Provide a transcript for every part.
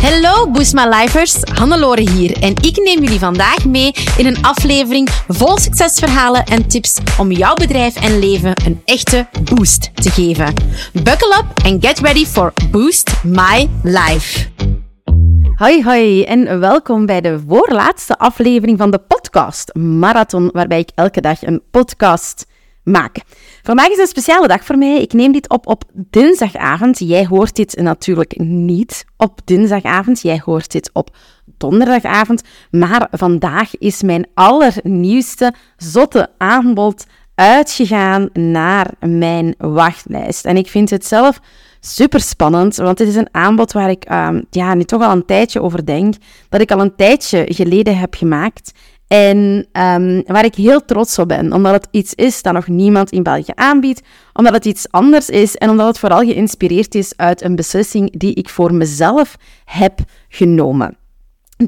Hallo Boost My Lifers, Hannelore hier en ik neem jullie vandaag mee in een aflevering vol succesverhalen en tips om jouw bedrijf en leven een echte boost te geven. Buckle up and get ready for Boost My Life. Hoi hoi en welkom bij de voorlaatste aflevering van de podcast Marathon, waarbij ik elke dag een podcast maak. Vandaag is een speciale dag voor mij. Ik neem dit op op dinsdagavond. Jij hoort dit natuurlijk niet op dinsdagavond. Jij hoort dit op donderdagavond. Maar vandaag is mijn allernieuwste zotte aanbod uitgegaan naar mijn wachtlijst. En ik vind het zelf super spannend, want het is een aanbod waar ik um, ja, nu toch al een tijdje over denk, dat ik al een tijdje geleden heb gemaakt. En um, waar ik heel trots op ben, omdat het iets is dat nog niemand in België aanbiedt, omdat het iets anders is en omdat het vooral geïnspireerd is uit een beslissing die ik voor mezelf heb genomen.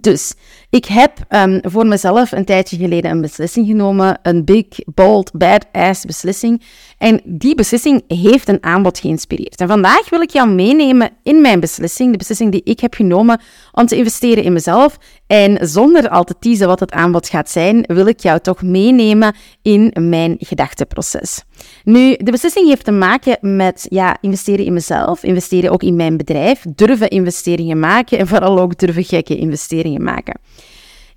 Dus ik heb um, voor mezelf een tijdje geleden een beslissing genomen, een big, bold, badass beslissing. En die beslissing heeft een aanbod geïnspireerd. En vandaag wil ik jou meenemen in mijn beslissing, de beslissing die ik heb genomen om te investeren in mezelf. En zonder al te teasen wat het aanbod gaat zijn, wil ik jou toch meenemen in mijn gedachteproces. Nu, de beslissing heeft te maken met ja, investeren in mezelf, investeren ook in mijn bedrijf, durven investeringen maken en vooral ook durven gekke investeringen maken.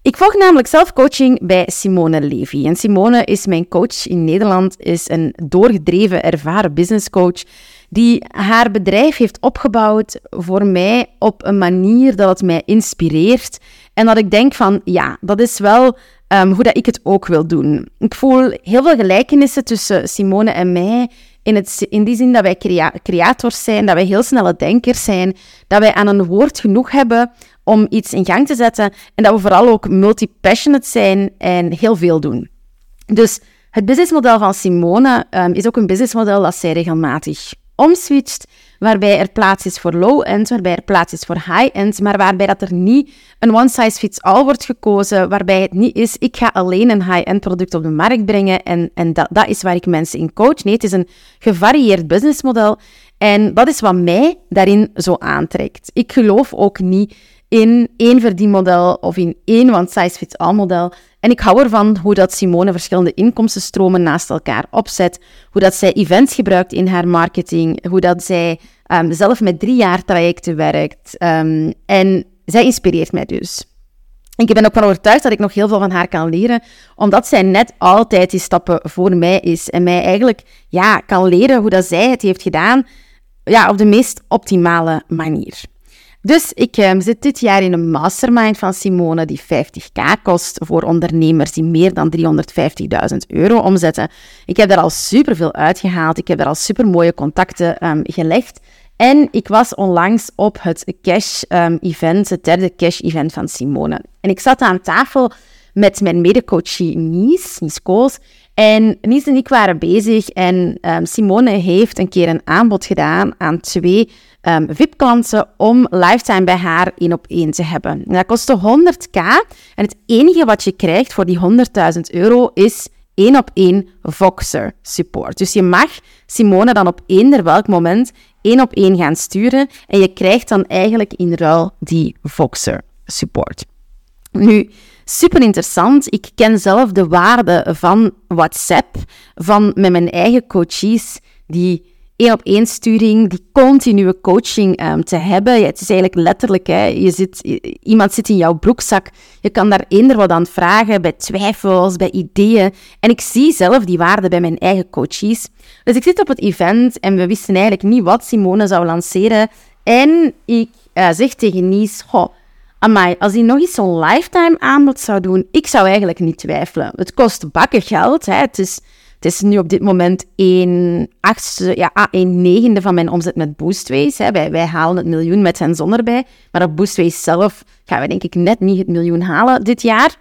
Ik volg namelijk zelf coaching bij Simone Levy. En Simone is mijn coach in Nederland, is een doorgedreven, ervaren businesscoach die haar bedrijf heeft opgebouwd voor mij op een manier dat het mij inspireert en dat ik denk van, ja, dat is wel um, hoe dat ik het ook wil doen. Ik voel heel veel gelijkenissen tussen Simone en mij in, het, in die zin dat wij crea creators zijn, dat wij heel snelle denkers zijn, dat wij aan een woord genoeg hebben om iets in gang te zetten en dat we vooral ook multi-passionate zijn en heel veel doen. Dus het businessmodel van Simone um, is ook een businessmodel dat zij regelmatig omswitcht, waarbij er plaats is voor low-end, waarbij er plaats is voor high-end, maar waarbij dat er niet een one-size-fits-all wordt gekozen, waarbij het niet is, ik ga alleen een high-end product op de markt brengen en, en dat, dat is waar ik mensen in coach. Nee, het is een gevarieerd businessmodel en dat is wat mij daarin zo aantrekt. Ik geloof ook niet in één verdienmodel of in één one-size-fits-all model. En ik hou ervan hoe dat Simone verschillende inkomstenstromen naast elkaar opzet, hoe dat zij events gebruikt in haar marketing, hoe dat zij um, zelf met drie jaar trajecten werkt. Um, en zij inspireert mij dus. Ik ben ook van overtuigd dat ik nog heel veel van haar kan leren, omdat zij net altijd die stappen voor mij is en mij eigenlijk ja, kan leren hoe dat zij het heeft gedaan ja, op de meest optimale manier. Dus ik um, zit dit jaar in een mastermind van Simone die 50k kost voor ondernemers die meer dan 350.000 euro omzetten. Ik heb daar al superveel uitgehaald. Ik heb daar al supermooie contacten um, gelegd. En ik was onlangs op het cash-event, um, het derde cash-event van Simone. En ik zat aan tafel met mijn medecoachie Nies, Nies Kools. En Nies en ik waren bezig en um, Simone heeft een keer een aanbod gedaan aan twee um, VIP-klanten om lifetime bij haar één op één te hebben. En dat kostte 100k en het enige wat je krijgt voor die 100.000 euro is één op één Voxer support. Dus je mag Simone dan op eender welk moment één op één gaan sturen en je krijgt dan eigenlijk in ruil die Voxer support. Nu, super interessant. Ik ken zelf de waarde van WhatsApp, van met mijn eigen coaches die één op één sturing, die continue coaching um, te hebben. Ja, het is eigenlijk letterlijk, hè, je zit, iemand zit in jouw broekzak. Je kan daar eender wat aan vragen, bij twijfels, bij ideeën. En ik zie zelf die waarde bij mijn eigen coaches. Dus ik zit op het event en we wisten eigenlijk niet wat Simone zou lanceren. En ik uh, zeg tegen Nies, goh, amai, als hij nog eens zo'n lifetime aanbod zou doen, ik zou eigenlijk niet twijfelen. Het kost bakken geld, hè. het is het is nu op dit moment 1 achtste, ja, 1 ah, negende van mijn omzet met Boostways. Hè. Wij, wij halen het miljoen met hen zonder bij. Maar op Boostways zelf gaan we denk ik net niet het miljoen halen dit jaar.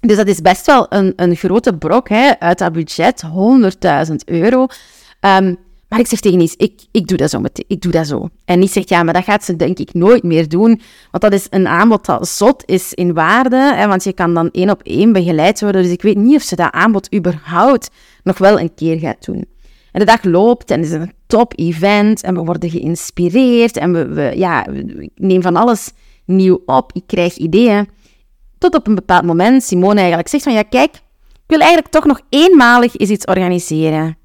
Dus dat is best wel een, een grote brok hè, uit dat budget, 100.000 euro. Um, maar ik zeg tegen Nies, ik, ik doe dat zo. Met, ik doe dat zo. En Nies zegt, ja, maar dat gaat ze denk ik nooit meer doen. Want dat is een aanbod dat zot is in waarde. Hè, want je kan dan één op één begeleid worden. Dus ik weet niet of ze dat aanbod überhaupt nog wel een keer gaat doen. En de dag loopt en het is een top event. En we worden geïnspireerd. En we, we ja, ik neem van alles nieuw op, ik krijg ideeën. Tot op een bepaald moment Simone eigenlijk zegt van ja, kijk, ik wil eigenlijk toch nog eenmalig iets organiseren.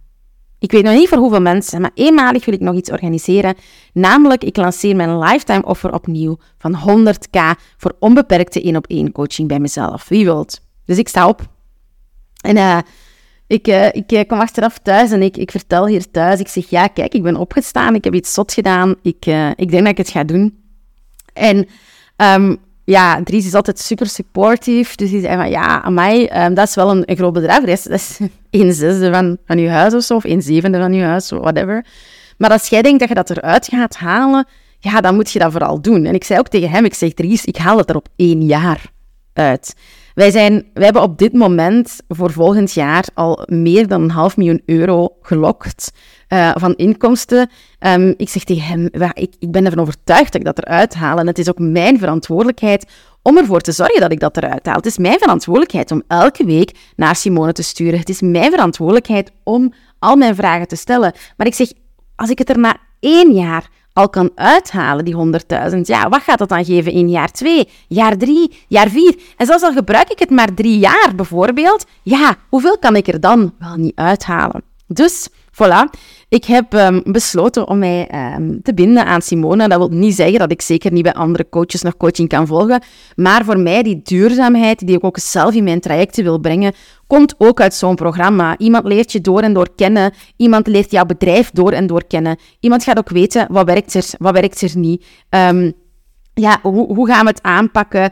Ik weet nog niet voor hoeveel mensen, maar eenmalig wil ik nog iets organiseren. Namelijk, ik lanceer mijn lifetime offer opnieuw van 100k voor onbeperkte één op één coaching bij mezelf. Wie wilt? Dus ik sta op. En uh, ik, uh, ik uh, kom achteraf thuis en ik, ik vertel hier thuis. Ik zeg, ja, kijk, ik ben opgestaan. Ik heb iets zot gedaan. Ik, ik denk dat ik het ga doen. En um, ja, Dries is altijd super supportief. Dus die zei van, ja, aan mij, um, dat is wel een, groot bedrijf. Dat is, is een zesde van, van je huis of zo, of een zevende van je huis, whatever. Maar als jij denkt dat je dat eruit gaat halen, ja, dan moet je dat vooral doen. En ik zei ook tegen hem, ik zeg, Dries, ik haal het er op één jaar uit. Wij, zijn, wij hebben op dit moment voor volgend jaar al meer dan een half miljoen euro gelokt uh, van inkomsten. Um, ik zeg tegen hem, ik, ik ben ervan overtuigd dat ik dat eruit haal. En het is ook mijn verantwoordelijkheid om ervoor te zorgen dat ik dat eruit haal. Het is mijn verantwoordelijkheid om elke week naar Simone te sturen. Het is mijn verantwoordelijkheid om al mijn vragen te stellen. Maar ik zeg, als ik het er na één jaar al kan uithalen, die 100.000, ja, wat gaat dat dan geven in jaar 2, jaar 3, jaar 4? En zelfs al gebruik ik het maar drie jaar bijvoorbeeld, ja, hoeveel kan ik er dan wel niet uithalen? Dus Voilà. Ik heb um, besloten om mij um, te binden aan Simone. Dat wil niet zeggen dat ik zeker niet bij andere coaches nog coaching kan volgen. Maar voor mij, die duurzaamheid, die ik ook zelf in mijn trajecten wil brengen, komt ook uit zo'n programma. Iemand leert je door en door kennen. Iemand leert jouw bedrijf door en door kennen. Iemand gaat ook weten wat werkt er, wat werkt er niet. Um, ja, hoe, hoe gaan we het aanpakken?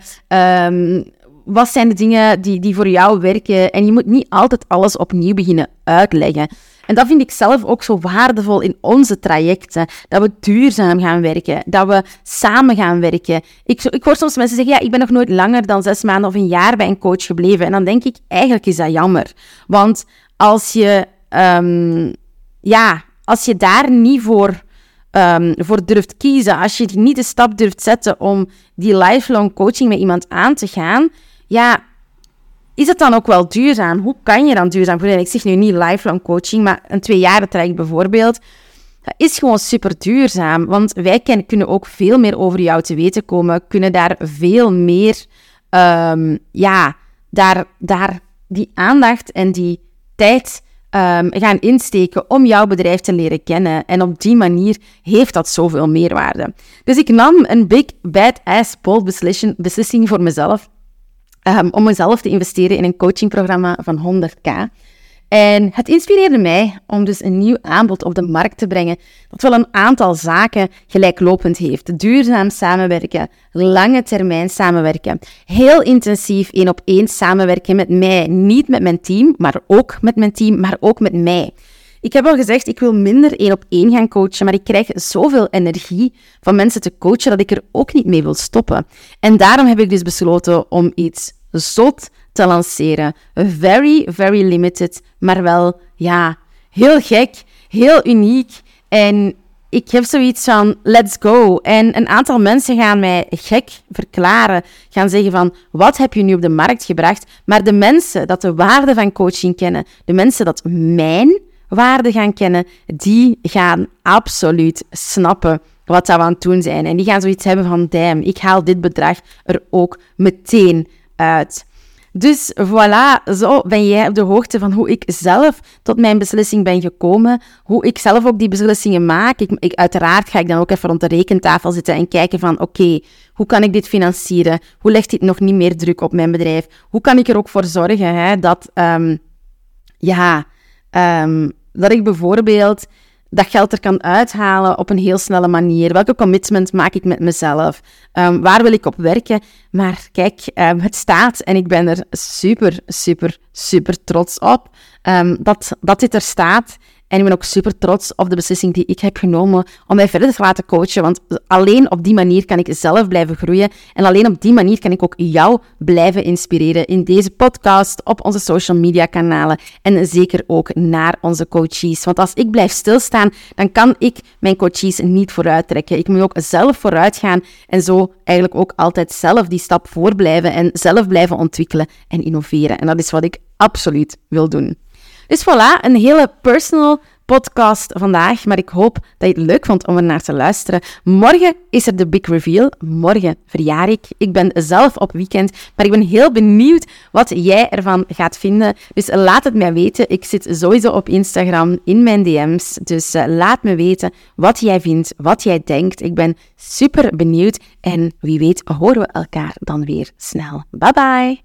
wat zijn de dingen die, die voor jou werken? En je moet niet altijd alles opnieuw beginnen uitleggen. En dat vind ik zelf ook zo waardevol in onze trajecten. Dat we duurzaam gaan werken, dat we samen gaan werken. Ik, ik hoor soms mensen zeggen, ja, ik ben nog nooit langer dan zes maanden of een jaar bij een coach gebleven. En dan denk ik, eigenlijk is dat jammer. Want als je, um, ja, als je daar niet voor, um, voor durft kiezen, als je niet de stap durft zetten om die lifelong coaching met iemand aan te gaan, ja, is het dan ook wel duurzaam? Hoe kan je dan duurzaam worden? Ik zeg nu niet lifelong coaching, maar een tweejaren traject bijvoorbeeld. Dat is gewoon super duurzaam, want wij kunnen ook veel meer over jou te weten komen, kunnen daar veel meer, um, ja, daar, daar die aandacht en die tijd um, gaan insteken om jouw bedrijf te leren kennen. En op die manier heeft dat zoveel meerwaarde. Dus ik nam een big, bad ass, bold beslissing voor mezelf. Um, om mezelf te investeren in een coachingprogramma van 100k. En het inspireerde mij om dus een nieuw aanbod op de markt te brengen dat wel een aantal zaken gelijklopend heeft. Duurzaam samenwerken, lange termijn samenwerken, heel intensief één op één samenwerken met mij. Niet met mijn team, maar ook met mijn team, maar ook met mij. Ik heb al gezegd, ik wil minder één op één gaan coachen, maar ik krijg zoveel energie van mensen te coachen dat ik er ook niet mee wil stoppen. En daarom heb ik dus besloten om iets zot te lanceren. Very, very limited, maar wel, ja, heel gek, heel uniek. En ik heb zoiets van, let's go. En een aantal mensen gaan mij gek verklaren, gaan zeggen van, wat heb je nu op de markt gebracht? Maar de mensen dat de waarde van coaching kennen, de mensen dat mijn waarde gaan kennen, die gaan absoluut snappen wat dat aan het doen zijn. En die gaan zoiets hebben van, damn, ik haal dit bedrag er ook meteen uit. Dus voilà, zo ben jij op de hoogte van hoe ik zelf tot mijn beslissing ben gekomen. Hoe ik zelf ook die beslissingen maak. Ik, ik uiteraard ga ik dan ook even rond de rekentafel zitten en kijken van oké, hoe kan ik dit financieren? Hoe legt dit nog niet meer druk op mijn bedrijf? Hoe kan ik er ook voor zorgen hè, dat, um, ja, um, dat ik bijvoorbeeld dat geld er kan uithalen op een heel snelle manier. Welke commitment maak ik met mezelf? Um, waar wil ik op werken? Maar kijk, um, het staat en ik ben er super, super, super trots op um, dat, dat dit er staat. En ik ben ook super trots op de beslissing die ik heb genomen om mij verder te laten coachen. Want alleen op die manier kan ik zelf blijven groeien. En alleen op die manier kan ik ook jou blijven inspireren in deze podcast, op onze social media kanalen en zeker ook naar onze coaches. Want als ik blijf stilstaan, dan kan ik mijn coaches niet vooruit trekken. Ik moet ook zelf vooruit gaan en zo eigenlijk ook altijd zelf die stap voor blijven en zelf blijven ontwikkelen en innoveren. En dat is wat ik absoluut wil doen. Dus voilà, een hele personal podcast vandaag, maar ik hoop dat je het leuk vond om er naar te luisteren. Morgen is er de big reveal. Morgen verjaar ik. Ik ben zelf op weekend, maar ik ben heel benieuwd wat jij ervan gaat vinden. Dus laat het mij weten. Ik zit sowieso op Instagram in mijn DM's. Dus eh, laat me weten wat jij vindt, wat jij denkt. Ik ben super benieuwd en wie weet horen we elkaar dan weer snel. Bye bye!